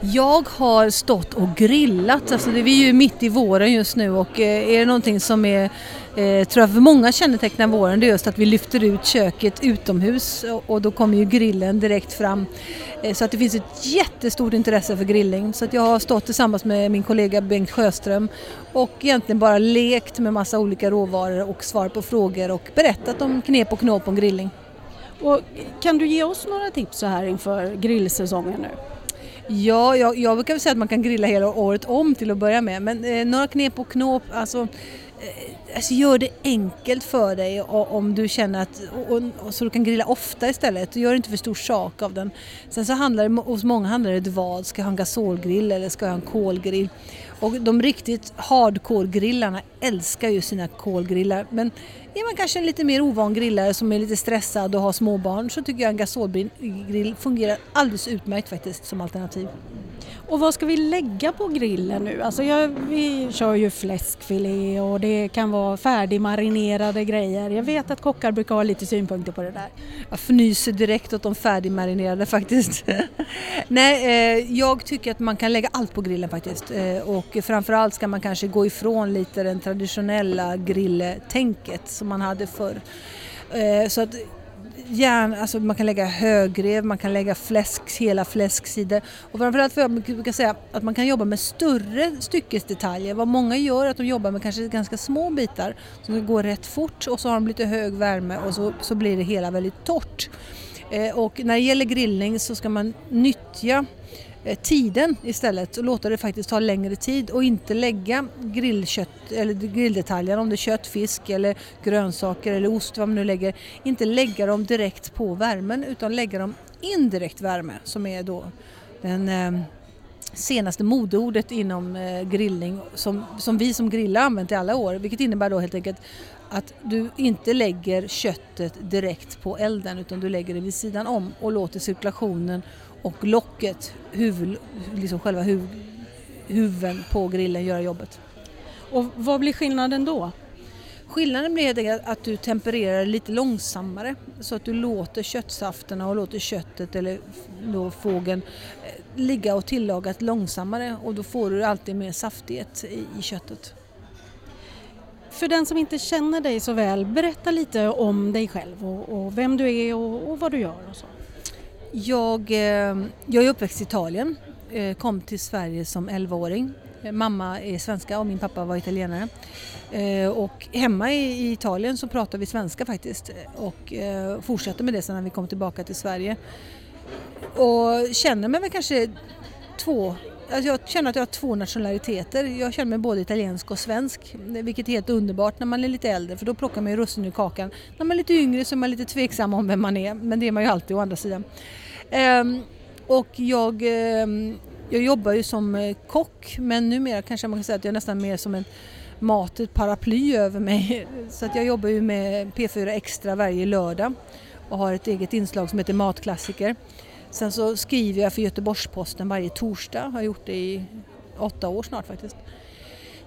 Jag har stått och grillat, alltså det, vi är ju mitt i våren just nu och eh, är det någonting som är, eh, tror jag för många kännetecknar våren, det är just att vi lyfter ut köket utomhus och, då kommer ju grillen direkt fram. Eh, så att det finns ett jättestort intresse för grillning så att jag har stått tillsammans med min kollega Bengt Sjöström och egentligen bara lekt med massa olika råvaror och svarat på frågor och berättat om knep och knåp om grillning. Och kan du ge oss några tips så här inför grillsäsongen nu? Ja, jag, jag brukar säga att man kan grilla hela året om till att börja med. Men eh, några knep och knåp, alltså, Eh, alltså gör det enkelt för dig och, om du känner att, och, och, så du kan grilla ofta istället. Gör inte för stor sak av den. Sen så handlar det, hos många handlar det vad, ska jag ha en gasolgrill eller ska jag ha en kolgrill? Och de riktigt hardcore-grillarna älskar ju sina kolgrillar. Men är man kanske en lite mer ovan grillare som är lite stressad och har småbarn så tycker jag en gasolgrill fungerar alldeles utmärkt faktiskt som alternativ. Och vad ska vi lägga på grillen nu? Alltså jag, vi kör ju fläskfilé och det kan vara färdigmarinerade grejer. Jag vet att kockar brukar ha lite synpunkter på det där. Jag fnyser direkt åt de färdigmarinerade faktiskt. Nej, eh, jag tycker att man kan lägga allt på grillen faktiskt. Eh, och framförallt ska man kanske gå ifrån lite den traditionella grilltänket som man hade förr. Eh, så att järn, alltså man kan lägga högrev, man kan lägga fläsk, hela fläsksidor och framförallt för jag brukar säga att man kan jobba med större styckesdetaljer. Vad många gör är att de jobbar med kanske ganska små bitar som går rätt fort och så har de lite hög värme och så, så blir det hela väldigt torrt. Eh, och när det gäller grillning så ska man nyttja Eh, tiden istället och låta det faktiskt ta längre tid och inte lägga grillkött eller grilldetaljer om det är kött, fisk eller grönsaker eller ost vad man nu lägger. Inte lägga dem direkt på värmen utan lägga dem indirekt värme som är då den eh, senaste modeordet inom eh, grillning som, som vi som grillar använt i alla år vilket innebär då helt enkelt att du inte lägger köttet direkt på elden utan du lägger det vid sidan om och låter cirkulationen och locket, huvud, liksom själva huv, huven på grillen göra jobbet. Och vad blir skillnaden då? Skillnaden blir helt enkelt att du tempererar lite långsammare så att du låter köttsafterna och låter köttet eller då fågeln eh, ligga och tillagat långsammare och då får du alltid mer saftighet i, i köttet. För den som inte känner dig så väl, berätta lite om dig själv och, och vem du är och, och, vad du gör och så. Jag, eh, jag är uppväxt i Italien, eh, kom till Sverige som 11-åring. Mamma är svenska och min pappa var italienare. Eh, och hemma i Italien så pratar vi svenska faktiskt och eh, fortsatte med det sen när vi kom tillbaka till Sverige. Och känner mig väl kanske två Alltså jag känner att jag har två nationaliteter. Jag känner mig både italiensk och svensk, vilket är helt underbart när man är lite äldre för då plockar man ju russin ur kakan. När man är lite yngre så är man lite tveksam om vem man är, men det är man ju alltid å andra sidan. Ehm, och jag, ehm, jag jobbar ju som eh, kock, men numera kanske man kan säga att jag är nästan mer som en mat, ett paraply över mig. Så att jag jobbar ju med P4 Extra varje lördag och har ett eget inslag som heter Matklassiker. Sen så skriver jag för Göteborgs-Posten varje torsdag, har gjort det i åtta år snart faktiskt.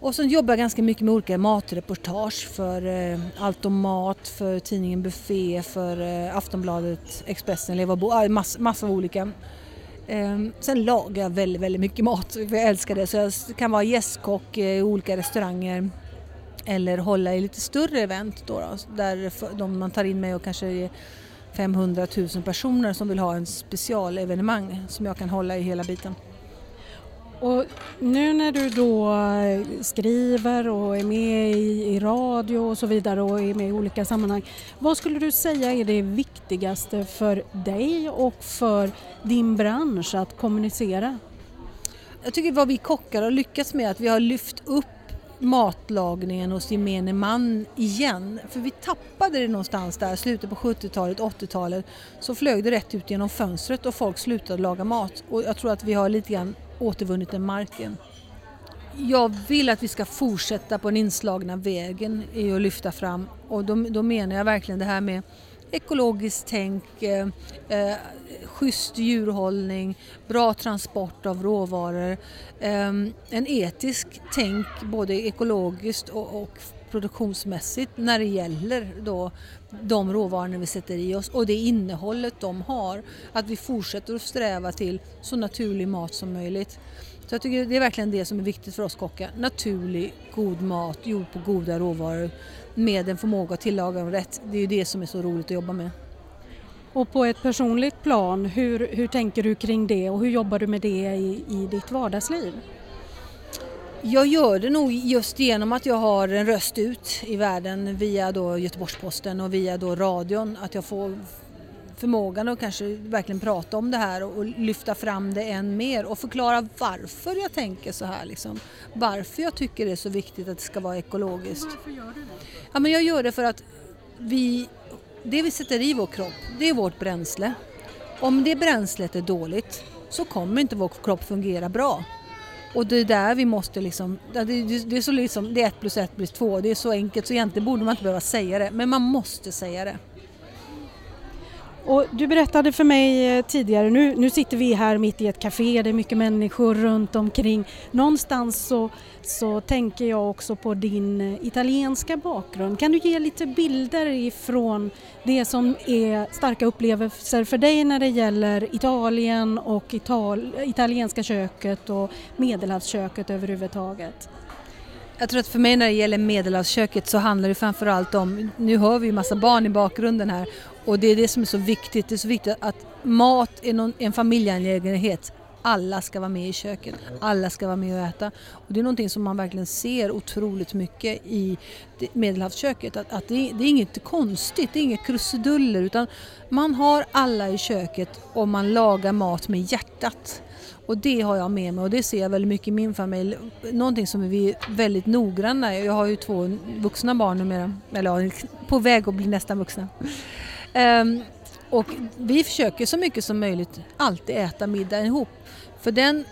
Och sen jobbar jag ganska mycket med olika matreportage för eh, Allt om mat, för tidningen Buffé, för eh, Aftonbladet, Expressen, Leva och Bo, ah, massor mass, av olika. Ehm, sen lagar jag väldigt, väldigt mycket mat för jag älskar det så jag kan vara gästkock i olika restauranger eller hålla i lite större event då, då där man tar in mig och kanske 500 000 personer som vill ha en specialevenemang som jag kan hålla i hela biten. Och nu när du då skriver och är med i, i, radio och så vidare och är med i olika sammanhang. Vad skulle du säga är det viktigaste för dig och för din bransch att kommunicera? Jag tycker vad vi kockar har lyckats med att vi har lyft upp matlagningen hos gemene man igen. För vi tappade det någonstans där, slutet på 70-talet, 80-talet. Så flög det rätt ut genom fönstret och folk slutade laga mat. Och jag tror att vi har lite grann återvunnit den marken. Jag vill att vi ska fortsätta på den inslagna vägen i att lyfta fram och då, då menar jag verkligen det här med ekologiskt tänk, eh, eh, schysst djurhållning, bra transport av råvaror, eh, en etisk tänk både ekologiskt och, och produktionsmässigt när det gäller då de råvaror vi sätter i oss och det innehållet de har. Att vi fortsätter att sträva till så naturlig mat som möjligt. Så jag tycker det är verkligen det som är viktigt för oss kockar. Naturlig, god mat gjord på goda råvaror med en förmåga att tillaga dem rätt. Det är ju det som är så roligt att jobba med. Och på ett personligt plan, hur, hur tänker du kring det och hur jobbar du med det i, i ditt vardagsliv? Jag gör det nog just genom att jag har en röst ut i världen via då Göteborgs-Posten och via då radion. Att jag får förmågan att kanske verkligen prata om det här och lyfta fram det än mer och förklara varför jag tänker så här. Liksom. Varför jag tycker det är så viktigt att det ska vara ekologiskt. Varför gör du det? Ja, men jag gör det för att vi, det vi sätter i vår kropp, det är vårt bränsle. Om det bränslet är dåligt så kommer inte vår kropp fungera bra. Och det är där vi måste liksom, det, är så liksom, det är ett plus ett plus två, det är så enkelt så egentligen borde man inte behöva säga det, men man måste säga det. Och du berättade för mig eh, tidigare, nu, nu sitter vi här mitt i ett café, det är mycket människor runt omkring. Någonstans så, så tänker jag också på din eh, italienska bakgrund. Kan du ge lite bilder ifrån det som är starka upplevelser för dig när det gäller Italien och Ital italienska köket och medelhavsköket överhuvudtaget? Jag tror att för mig när det gäller medelhavsköket så handlar det framförallt om, nu hör vi ju massa barn i bakgrunden här och det är det som är så viktigt, det är så viktigt att mat är någon, en familjeangelägenhet. Alla ska vara med i köket, alla ska vara med och äta. Och det är någonting som man verkligen ser otroligt mycket i medelhavsköket. Att, att det, det, är inget konstigt, det är inget krusiduller utan man har alla i köket och man lagar mat med hjärtat. Och det har jag med mig och det ser jag väldigt mycket i min familj. Någonting som vi är väldigt noggranna Jag har ju två vuxna barn numera, eller på väg att bli nästan vuxna. Um, och vi försöker så mycket som möjligt alltid äta middag ihop. För den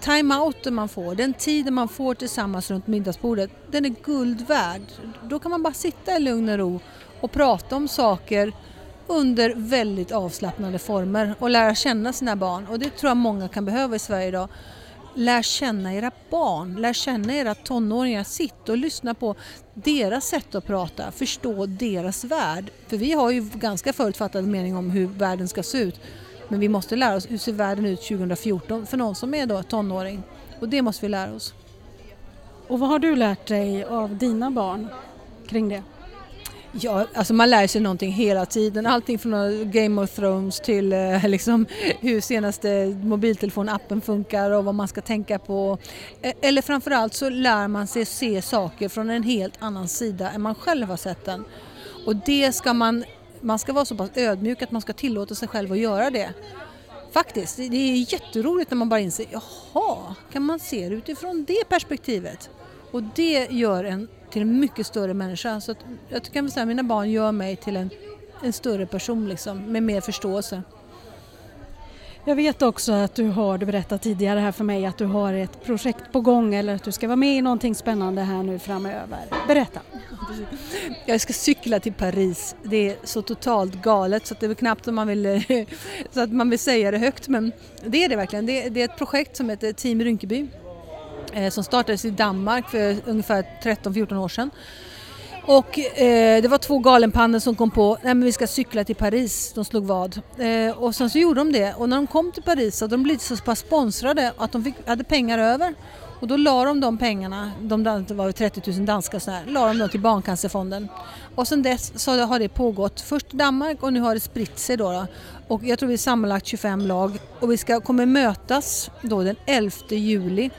time-outen man får, den tiden man får tillsammans runt middagsbordet, den är guld värd. Då kan man bara sitta i lugn och ro och prata om saker under väldigt avslappnade former och lära känna sina barn. Och det tror jag många kan behöva i Sverige idag. Lär känna era barn, lär känna era tonåringar, sitt och lyssna på deras sätt att prata, förstå deras värld. För vi har ju ganska förutfattad mening om hur världen ska se ut. Men vi måste lära oss hur ser världen ut 2014 för någon som är då tonåring. Och det måste vi lära oss. Och vad har du lärt dig av dina barn kring det? Ja, alltså man lär sig någonting hela tiden. Allting från eh, Game of Thrones till eh, liksom, hur senaste mobiltelefonappen funkar och vad man ska tänka på. E-, eller framförallt så lär man sig se saker från en helt annan sida än man själv har sett den. Och det ska man, man ska vara så pass ödmjuk att man ska tillåta sig själv att göra det. Faktiskt, det är jätteroligt när man bara inser, jaha, kan man se det utifrån det perspektivet? Och det gör en till en mycket större människa. Så jag kan säga att mina barn gör mig till en, en större person liksom, med mer förståelse. Jag vet också att du har, du berättade tidigare här för mig att du har ett projekt på gång eller att du ska vara med i någonting spännande här nu framöver. Berätta! Jag ska cykla till Paris. Det är så totalt galet så att det är knappt att man vill, så att man vill säga det högt men det är det verkligen. Det är, ett projekt som heter Team Rynkeby Eh, som startades i Danmark för ungefär 13-14 år sedan. Och eh, det var två galenpannor som kom på att vi ska cykla till Paris, de slog vad. Eh, och sen så gjorde de det och när de kom till Paris så hade de blivit så pass sponsrade att de fick, hade pengar över. Och då la de de pengarna, de, det var 30 000 danska sådär, la de dem till Barncancerfonden. Och sen dess så har det pågått först i Danmark och nu har det spritt sig då. då. Och jag tror vi är sammanlagt 25 lag och vi ska, kommer mötas då den 11 juli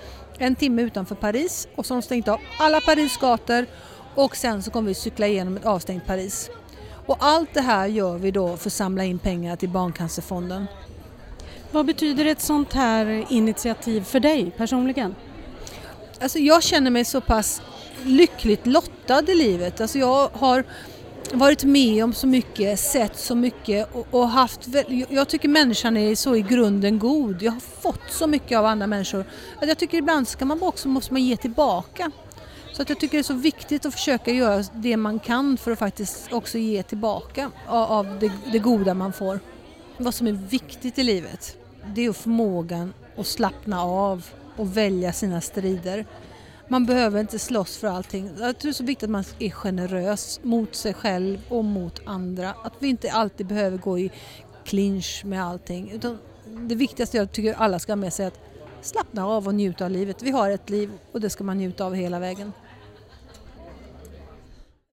en timme utanför Paris och de stängt av alla Paris gator och sen så kommer vi cykla igenom ett avstängt Paris. Och allt det här gör vi då för att samla in pengar till Barncancerfonden. Vad betyder ett sånt här initiativ för dig personligen? Alltså jag känner mig så pass lyckligt lottad i livet. Alltså jag har varit med om så mycket, sett så mycket och, och, haft... Jag tycker människan är så i grunden god. Jag har fått så mycket av andra människor. Att jag tycker ibland ska man också måste man ge tillbaka. Så att jag tycker det är så viktigt att försöka göra det man kan för att faktiskt också ge tillbaka av det, det goda man får. Vad som är viktigt i livet, det är förmågan att slappna av och välja sina strider. Man behöver inte slåss för allting. Jag tror det är så viktigt att man är generös mot sig själv och mot andra. Att vi inte alltid behöver gå i clinch med allting. Utan det viktigaste jag tycker alla ska ha med sig är att slappna av och njuta av livet. Vi har ett liv och det ska man njuta av hela vägen.